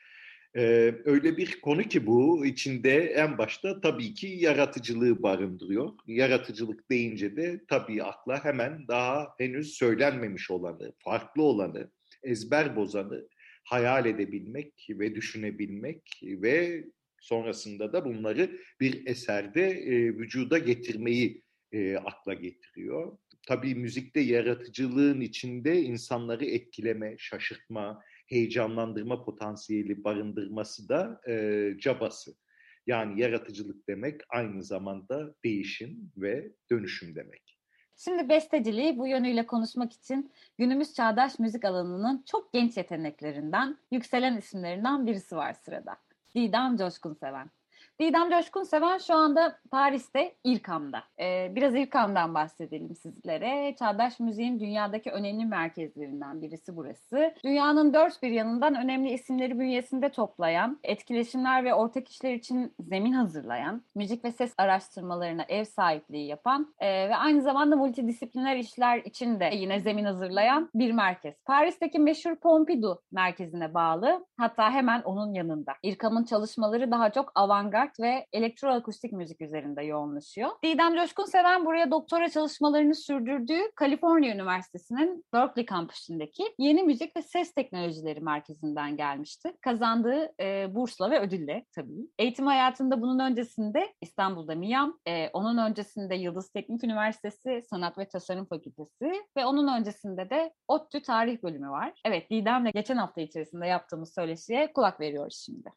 Ee, öyle bir konu ki bu içinde en başta tabii ki yaratıcılığı barındırıyor. Yaratıcılık deyince de tabii akla hemen daha henüz söylenmemiş olanı, farklı olanı, ezber bozanı hayal edebilmek ve düşünebilmek ve sonrasında da bunları bir eserde e, vücuda getirmeyi e, akla getiriyor. Tabii müzikte yaratıcılığın içinde insanları etkileme, şaşırtma, heyecanlandırma potansiyeli barındırması da e, cabası. Yani yaratıcılık demek aynı zamanda değişim ve dönüşüm demek. Şimdi besteciliği bu yönüyle konuşmak için günümüz çağdaş müzik alanının çok genç yeteneklerinden, yükselen isimlerinden birisi var sırada. Didem Coşkun Seven. Didem Coşkun Seven şu anda Paris'te İrkam'da. Ee, biraz İrkam'dan bahsedelim sizlere. Çağdaş müziğin dünyadaki önemli merkezlerinden birisi burası. Dünyanın dört bir yanından önemli isimleri bünyesinde toplayan, etkileşimler ve ortak işler için zemin hazırlayan, müzik ve ses araştırmalarına ev sahipliği yapan e, ve aynı zamanda multidisipliner işler için de yine zemin hazırlayan bir merkez. Paris'teki meşhur Pompidou merkezine bağlı, hatta hemen onun yanında. İrkam'ın çalışmaları daha çok avantgard ve elektroakustik müzik üzerinde yoğunlaşıyor. Didem Coşkun Seven buraya doktora çalışmalarını sürdürdüğü Kaliforniya Üniversitesi'nin Berkeley kampüsündeki Yeni Müzik ve Ses Teknolojileri Merkezi'nden gelmişti. Kazandığı e, bursla ve ödülle tabii. Eğitim hayatında bunun öncesinde İstanbul'da MİAM, e, onun öncesinde Yıldız Teknik Üniversitesi Sanat ve Tasarım Fakültesi ve onun öncesinde de ODTÜ Tarih Bölümü var. Evet Didem'le geçen hafta içerisinde yaptığımız söyleşiye kulak veriyoruz şimdi.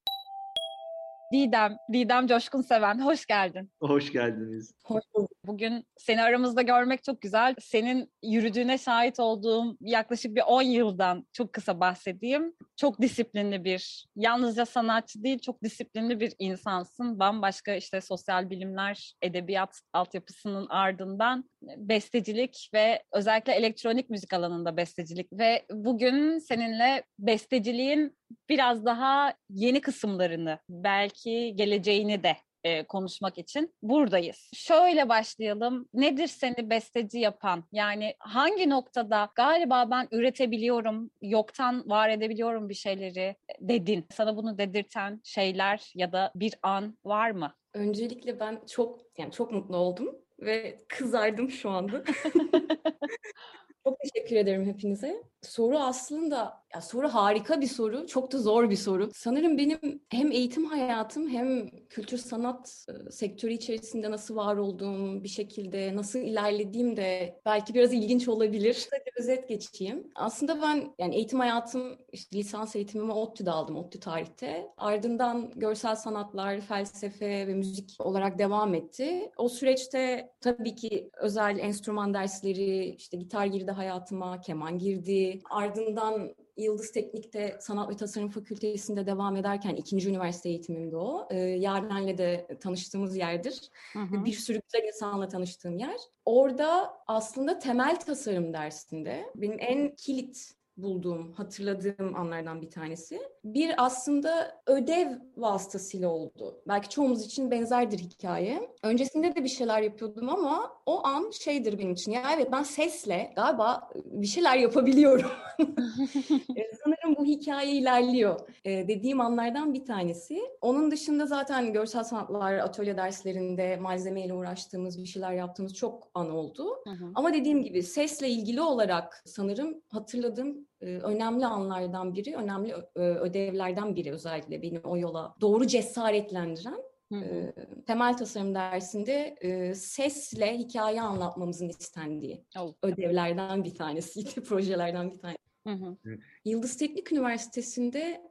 Didem, Didem Coşkun Seven, hoş geldin. Hoş geldiniz. Hoş bulduk. Bugün seni aramızda görmek çok güzel. Senin yürüdüğüne şahit olduğum yaklaşık bir 10 yıldan çok kısa bahsedeyim. Çok disiplinli bir, yalnızca sanatçı değil, çok disiplinli bir insansın. Bambaşka işte sosyal bilimler, edebiyat altyapısının ardından bestecilik ve özellikle elektronik müzik alanında bestecilik ve bugün seninle besteciliğin biraz daha yeni kısımlarını, belki geleceğini de e, konuşmak için buradayız. Şöyle başlayalım. Nedir seni besteci yapan? Yani hangi noktada galiba ben üretebiliyorum, yoktan var edebiliyorum bir şeyleri dedin? Sana bunu dedirten şeyler ya da bir an var mı? Öncelikle ben çok yani çok mutlu oldum ve kızardım şu anda. çok teşekkür ederim hepinize. Soru aslında ya soru harika bir soru, çok da zor bir soru. Sanırım benim hem eğitim hayatım hem kültür sanat e, sektörü içerisinde nasıl var olduğum, bir şekilde nasıl ilerlediğim de belki biraz ilginç olabilir. Bir özet geçeyim. Aslında ben yani eğitim hayatım işte lisans eğitimimi ODTÜ'de aldım, ODTÜ tarihte. Ardından görsel sanatlar, felsefe ve müzik olarak devam etti. O süreçte tabii ki özel enstrüman dersleri, işte gitar girdi hayatıma, keman girdi. Ardından Yıldız Teknik'te Sanat ve Tasarım Fakültesi'nde devam ederken ikinci üniversite eğitimimde o. E, Yaren'le de tanıştığımız yerdir. Hı hı. Bir sürü güzel insanla tanıştığım yer. Orada aslında temel tasarım dersinde benim en kilit bulduğum, hatırladığım anlardan bir tanesi. Bir aslında ödev vasıtasıyla oldu. Belki çoğumuz için benzerdir hikaye. Öncesinde de bir şeyler yapıyordum ama o an şeydir benim için. Ya evet ben sesle galiba bir şeyler yapabiliyorum. Sanırım bu hikaye ilerliyor ee, dediğim anlardan bir tanesi. Onun dışında zaten görsel sanatlar atölye derslerinde malzemeyle uğraştığımız bir şeyler yaptığımız çok an oldu. Ama dediğim gibi sesle ilgili olarak sanırım hatırladığım önemli anlardan biri, önemli ödevlerden biri özellikle beni o yola doğru cesaretlendiren Hı hı. temel tasarım dersinde sesle hikaye anlatmamızın istendiği oh. ödevlerden bir tanesiydi, projelerden bir tanesi. Hı hı. Yıldız Teknik Üniversitesi'nde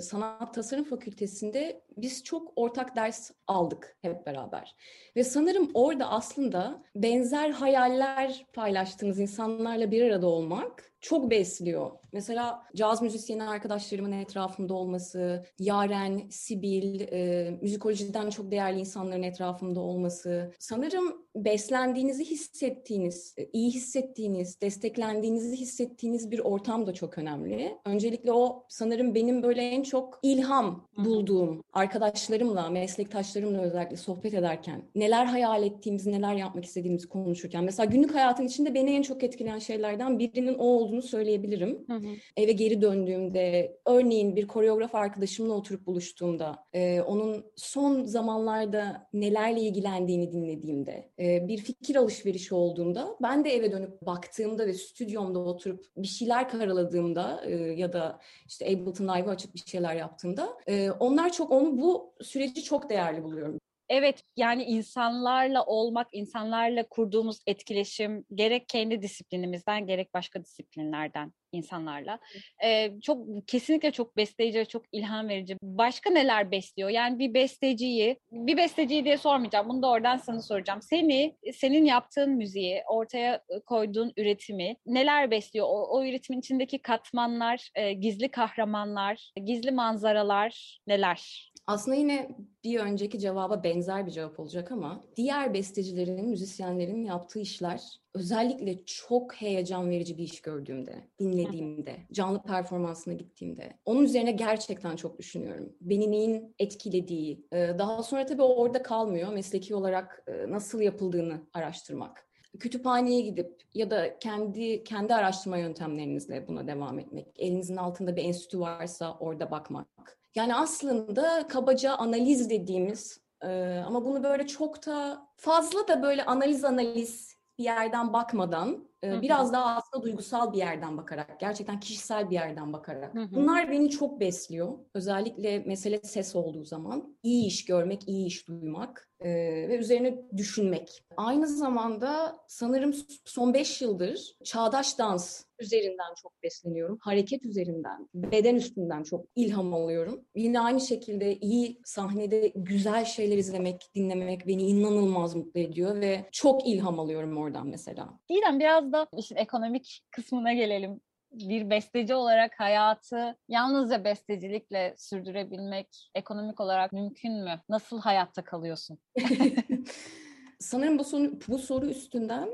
Sanat Tasarım Fakültesi'nde biz çok ortak ders aldık hep beraber. Ve sanırım orada aslında benzer hayaller paylaştığımız insanlarla bir arada olmak çok besliyor. Mesela caz müzisyeni arkadaşlarımın etrafımda olması, Yaren, Sibil, e, müzikolojiden çok değerli insanların etrafımda olması. Sanırım beslendiğinizi hissettiğiniz, iyi hissettiğiniz, desteklendiğinizi hissettiğiniz bir ortam da çok önemli. önemli. Öncelikle o sanırım benim böyle en çok ilham bulduğum arkadaşlarımla, meslektaşlarımla özellikle sohbet ederken neler hayal ettiğimizi, neler yapmak istediğimizi konuşurken. Mesela günlük hayatın içinde beni en çok etkileyen şeylerden birinin o olduğunu söyleyebilirim. Hı hı. Eve geri döndüğümde, örneğin bir koreograf arkadaşımla oturup buluştuğumda, e, onun son zamanlarda nelerle ilgilendiğini dinlediğimde, e, bir fikir alışverişi olduğunda, ben de eve dönüp baktığımda ve stüdyomda oturup bir şeyler karaladığımda e, ya da işte Ableton Live'ı açıp bir şeyler yaptığımda, e, onlar çok onu bu süreci çok değerli buluyorum. Evet yani insanlarla olmak, insanlarla kurduğumuz etkileşim gerek kendi disiplinimizden gerek başka disiplinlerden insanlarla ee, çok kesinlikle çok besleyici ve çok ilham verici. Başka neler besliyor? Yani bir besteciyi, bir besteciyi diye sormayacağım. Bunu da oradan sana soracağım. Seni, senin yaptığın müziği, ortaya koyduğun üretimi neler besliyor? O, o üretimin içindeki katmanlar, e, gizli kahramanlar, gizli manzaralar neler? Aslında yine bir önceki cevaba benzer bir cevap olacak ama diğer bestecilerin, müzisyenlerin yaptığı işler özellikle çok heyecan verici bir iş gördüğümde, dinlediğimde, canlı performansına gittiğimde onun üzerine gerçekten çok düşünüyorum. Beni neyin etkilediği, daha sonra tabii orada kalmıyor. Mesleki olarak nasıl yapıldığını araştırmak kütüphaneye gidip ya da kendi kendi araştırma yöntemlerinizle buna devam etmek. Elinizin altında bir enstitü varsa orada bakmak. Yani aslında kabaca analiz dediğimiz e, ama bunu böyle çok da fazla da böyle analiz analiz bir yerden bakmadan e, biraz daha aslında duygusal bir yerden bakarak, gerçekten kişisel bir yerden bakarak. Bunlar beni çok besliyor. Özellikle mesele ses olduğu zaman iyi iş görmek, iyi iş duymak e, ve üzerine düşünmek. Aynı zamanda sanırım son beş yıldır çağdaş dans üzerinden çok besleniyorum. Hareket üzerinden, beden üstünden çok ilham alıyorum. Yine aynı şekilde iyi sahnede güzel şeyler izlemek, dinlemek beni inanılmaz mutlu ediyor ve çok ilham alıyorum oradan mesela. İrem biraz da işin ekonomik kısmına gelelim bir besteci olarak hayatı yalnızca bestecilikle sürdürebilmek ekonomik olarak mümkün mü? Nasıl hayatta kalıyorsun? Sanırım bu soru, bu soru üstünden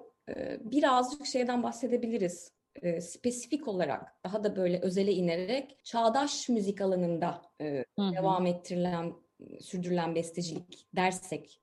birazcık şeyden bahsedebiliriz. Spesifik olarak daha da böyle özele inerek çağdaş müzik alanında devam ettirilen, sürdürülen bestecilik dersek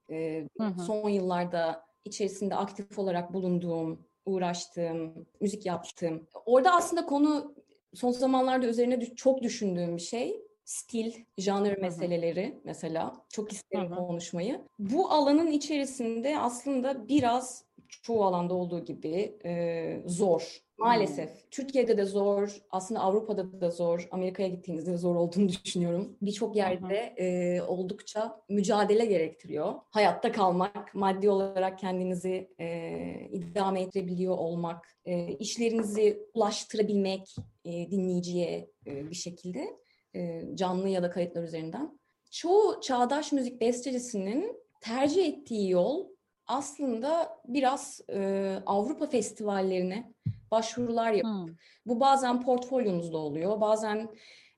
son yıllarda içerisinde aktif olarak bulunduğum uğraştığım, müzik yaptığım. Orada aslında konu son zamanlarda üzerine çok düşündüğüm bir şey. Stil, janr meseleleri mesela. Çok isterim Hı-hı. konuşmayı. Bu alanın içerisinde aslında biraz çoğu alanda olduğu gibi e, zor. Maalesef. Hmm. Türkiye'de de zor, aslında Avrupa'da da zor, Amerika'ya gittiğinizde de zor olduğunu düşünüyorum. Birçok yerde e, oldukça mücadele gerektiriyor. Hayatta kalmak, maddi olarak kendinizi e, idame ettirebiliyor olmak, e, işlerinizi ulaştırabilmek e, dinleyiciye e, bir şekilde e, canlı ya da kayıtlar üzerinden. Çoğu çağdaş müzik bestecisinin tercih ettiği yol aslında biraz e, Avrupa festivallerine başvurular yapıp hmm. bu bazen portfolyonuzda oluyor, bazen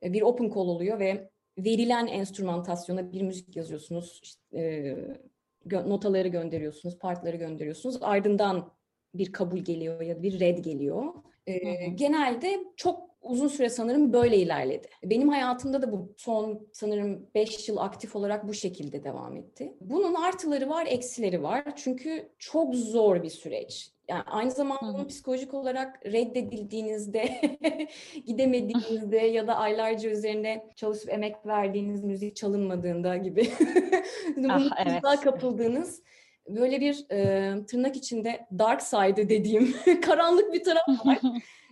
bir open call oluyor ve verilen enstrümantasyona bir müzik yazıyorsunuz, işte, e, notaları gönderiyorsunuz, partları gönderiyorsunuz. Ardından bir kabul geliyor ya da bir red geliyor. E, genelde çok uzun süre sanırım böyle ilerledi. Benim hayatımda da bu son sanırım 5 yıl aktif olarak bu şekilde devam etti. Bunun artıları var, eksileri var. Çünkü çok zor bir süreç. Yani aynı zamanda bunu psikolojik olarak reddedildiğinizde, gidemediğinizde ya da aylarca üzerine çalışıp emek verdiğiniz müzik çalınmadığında gibi ah, evet. kapıldığınız böyle bir e, tırnak içinde dark side dediğim karanlık bir taraf var.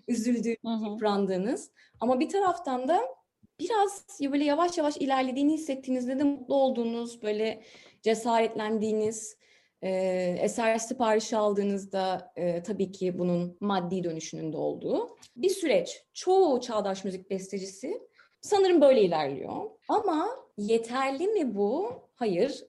Üzüldüğünüz, yıprandığınız. Ama bir taraftan da biraz böyle yavaş yavaş ilerlediğini hissettiğinizde de mutlu olduğunuz, böyle cesaretlendiğiniz, e, eser siparişi aldığınızda e, tabii ki bunun maddi dönüşünün de olduğu bir süreç. Çoğu çağdaş müzik bestecisi sanırım böyle ilerliyor. Ama yeterli mi bu? Hayır.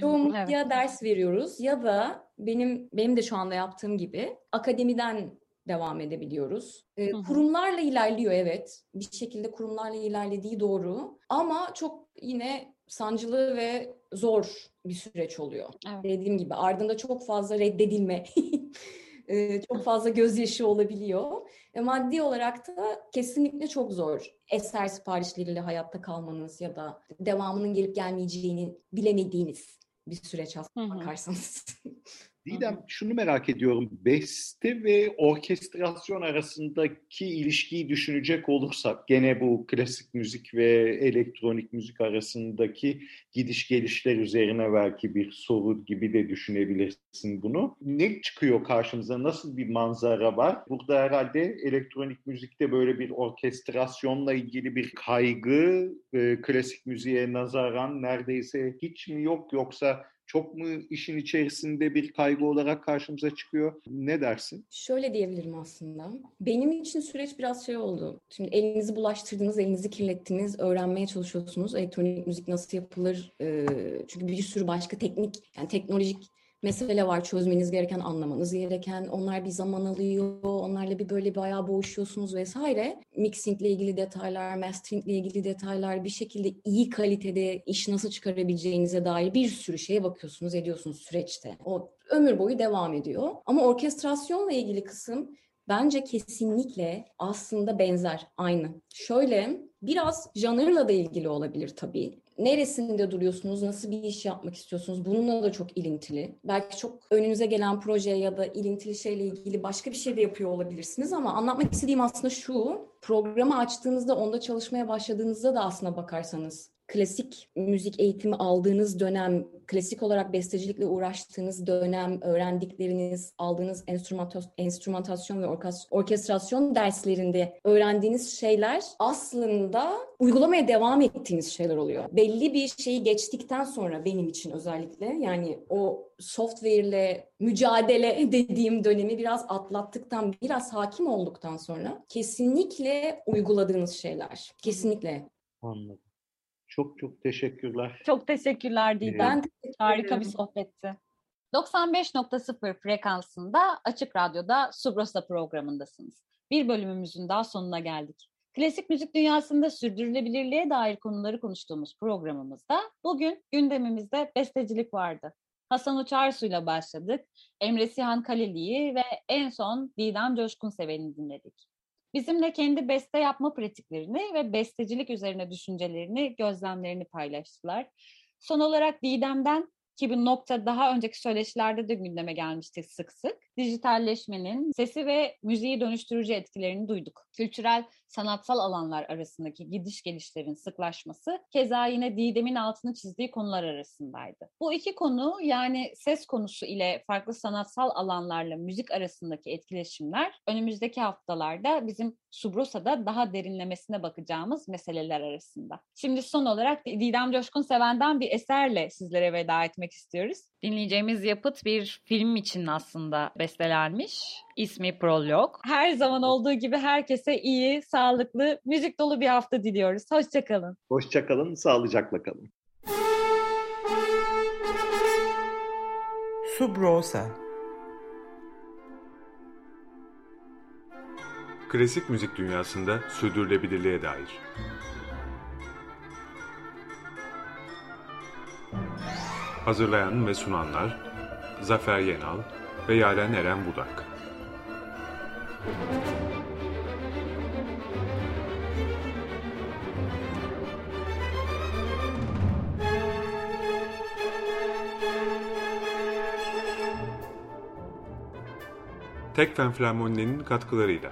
Çoğumuz evet. ya ders veriyoruz ya da benim benim de şu anda yaptığım gibi akademiden devam edebiliyoruz. E, kurumlarla ilerliyor evet. Bir şekilde kurumlarla ilerlediği doğru. Ama çok yine sancılı ve zor bir süreç oluyor. Evet. Dediğim gibi ardında çok fazla reddedilme e, çok fazla gözyaşı olabiliyor. E, maddi olarak da kesinlikle çok zor. Eser siparişleriyle hayatta kalmanız ya da devamının gelip gelmeyeceğini bilemediğiniz bir süreç aslında bakarsanız. Didem şunu merak ediyorum. Beste ve orkestrasyon arasındaki ilişkiyi düşünecek olursak gene bu klasik müzik ve elektronik müzik arasındaki gidiş gelişler üzerine belki bir soru gibi de düşünebilirsin bunu. Ne çıkıyor karşımıza? Nasıl bir manzara var? Burada herhalde elektronik müzikte böyle bir orkestrasyonla ilgili bir kaygı e, klasik müziğe nazaran neredeyse hiç mi yok yoksa çok mu işin içerisinde bir kaygı olarak karşımıza çıkıyor? Ne dersin? Şöyle diyebilirim aslında. Benim için süreç biraz şey oldu. Şimdi elinizi bulaştırdınız, elinizi kirlettiniz, öğrenmeye çalışıyorsunuz. Elektronik müzik nasıl yapılır? Ee, çünkü bir sürü başka teknik, yani teknolojik mesele var çözmeniz gereken, anlamanız gereken. Onlar bir zaman alıyor. Onlarla bir böyle bayağı boğuşuyorsunuz vesaire. Mixing ile ilgili detaylar, mastering ile ilgili detaylar, bir şekilde iyi kalitede iş nasıl çıkarabileceğinize dair bir sürü şeye bakıyorsunuz, ediyorsunuz süreçte. O ömür boyu devam ediyor. Ama orkestrasyonla ilgili kısım bence kesinlikle aslında benzer, aynı. Şöyle biraz janrla da ilgili olabilir tabii. Neresinde duruyorsunuz, nasıl bir iş yapmak istiyorsunuz? Bununla da çok ilintili. Belki çok önünüze gelen proje ya da ilintili şeyle ilgili başka bir şey de yapıyor olabilirsiniz ama anlatmak istediğim aslında şu, programı açtığınızda, onda çalışmaya başladığınızda da aslına bakarsanız klasik müzik eğitimi aldığınız dönem, klasik olarak bestecilikle uğraştığınız dönem, öğrendikleriniz, aldığınız enstrümantasyon ve orkestrasyon derslerinde öğrendiğiniz şeyler aslında uygulamaya devam ettiğiniz şeyler oluyor. Belli bir şeyi geçtikten sonra benim için özellikle yani o software ile mücadele dediğim dönemi biraz atlattıktan, biraz hakim olduktan sonra kesinlikle uyguladığınız şeyler. Kesinlikle. Anladım. Çok çok teşekkürler. Çok teşekkürler Didem. Ben teşekkür Harika bir sohbetti. 95.0 frekansında Açık Radyo'da Subrosa programındasınız. Bir bölümümüzün daha sonuna geldik. Klasik müzik dünyasında sürdürülebilirliğe dair konuları konuştuğumuz programımızda bugün gündemimizde bestecilik vardı. Hasan Uçarsu'yla başladık. Emre Sihan Kaleli'yi ve en son Didem Coşkun Seven'i dinledik. Bizimle kendi beste yapma pratiklerini ve bestecilik üzerine düşüncelerini, gözlemlerini paylaştılar. Son olarak Didem'den ki bu nokta daha önceki söyleşilerde de gündeme gelmişti sık sık. Dijitalleşmenin sesi ve müziği dönüştürücü etkilerini duyduk. Kültürel, sanatsal alanlar arasındaki gidiş gelişlerin sıklaşması keza yine Didem'in altını çizdiği konular arasındaydı. Bu iki konu yani ses konusu ile farklı sanatsal alanlarla müzik arasındaki etkileşimler önümüzdeki haftalarda bizim Subrosa'da daha derinlemesine bakacağımız meseleler arasında. Şimdi son olarak Didem Coşkun Seven'den bir eserle sizlere veda etmek istiyoruz. Dinleyeceğimiz yapıt bir film için aslında bestelenmiş. İsmi Prolog. Her zaman olduğu gibi herkese iyi, sağlıklı, müzik dolu bir hafta diliyoruz. Hoşçakalın. Hoşçakalın, sağlıcakla kalın. Subrosa Klasik müzik dünyasında sürdürülebilirliğe dair. Hazırlayan ve sunanlar Zafer Yenal ve Yaren Eren Budak. Tekfen Flamoni'nin katkılarıyla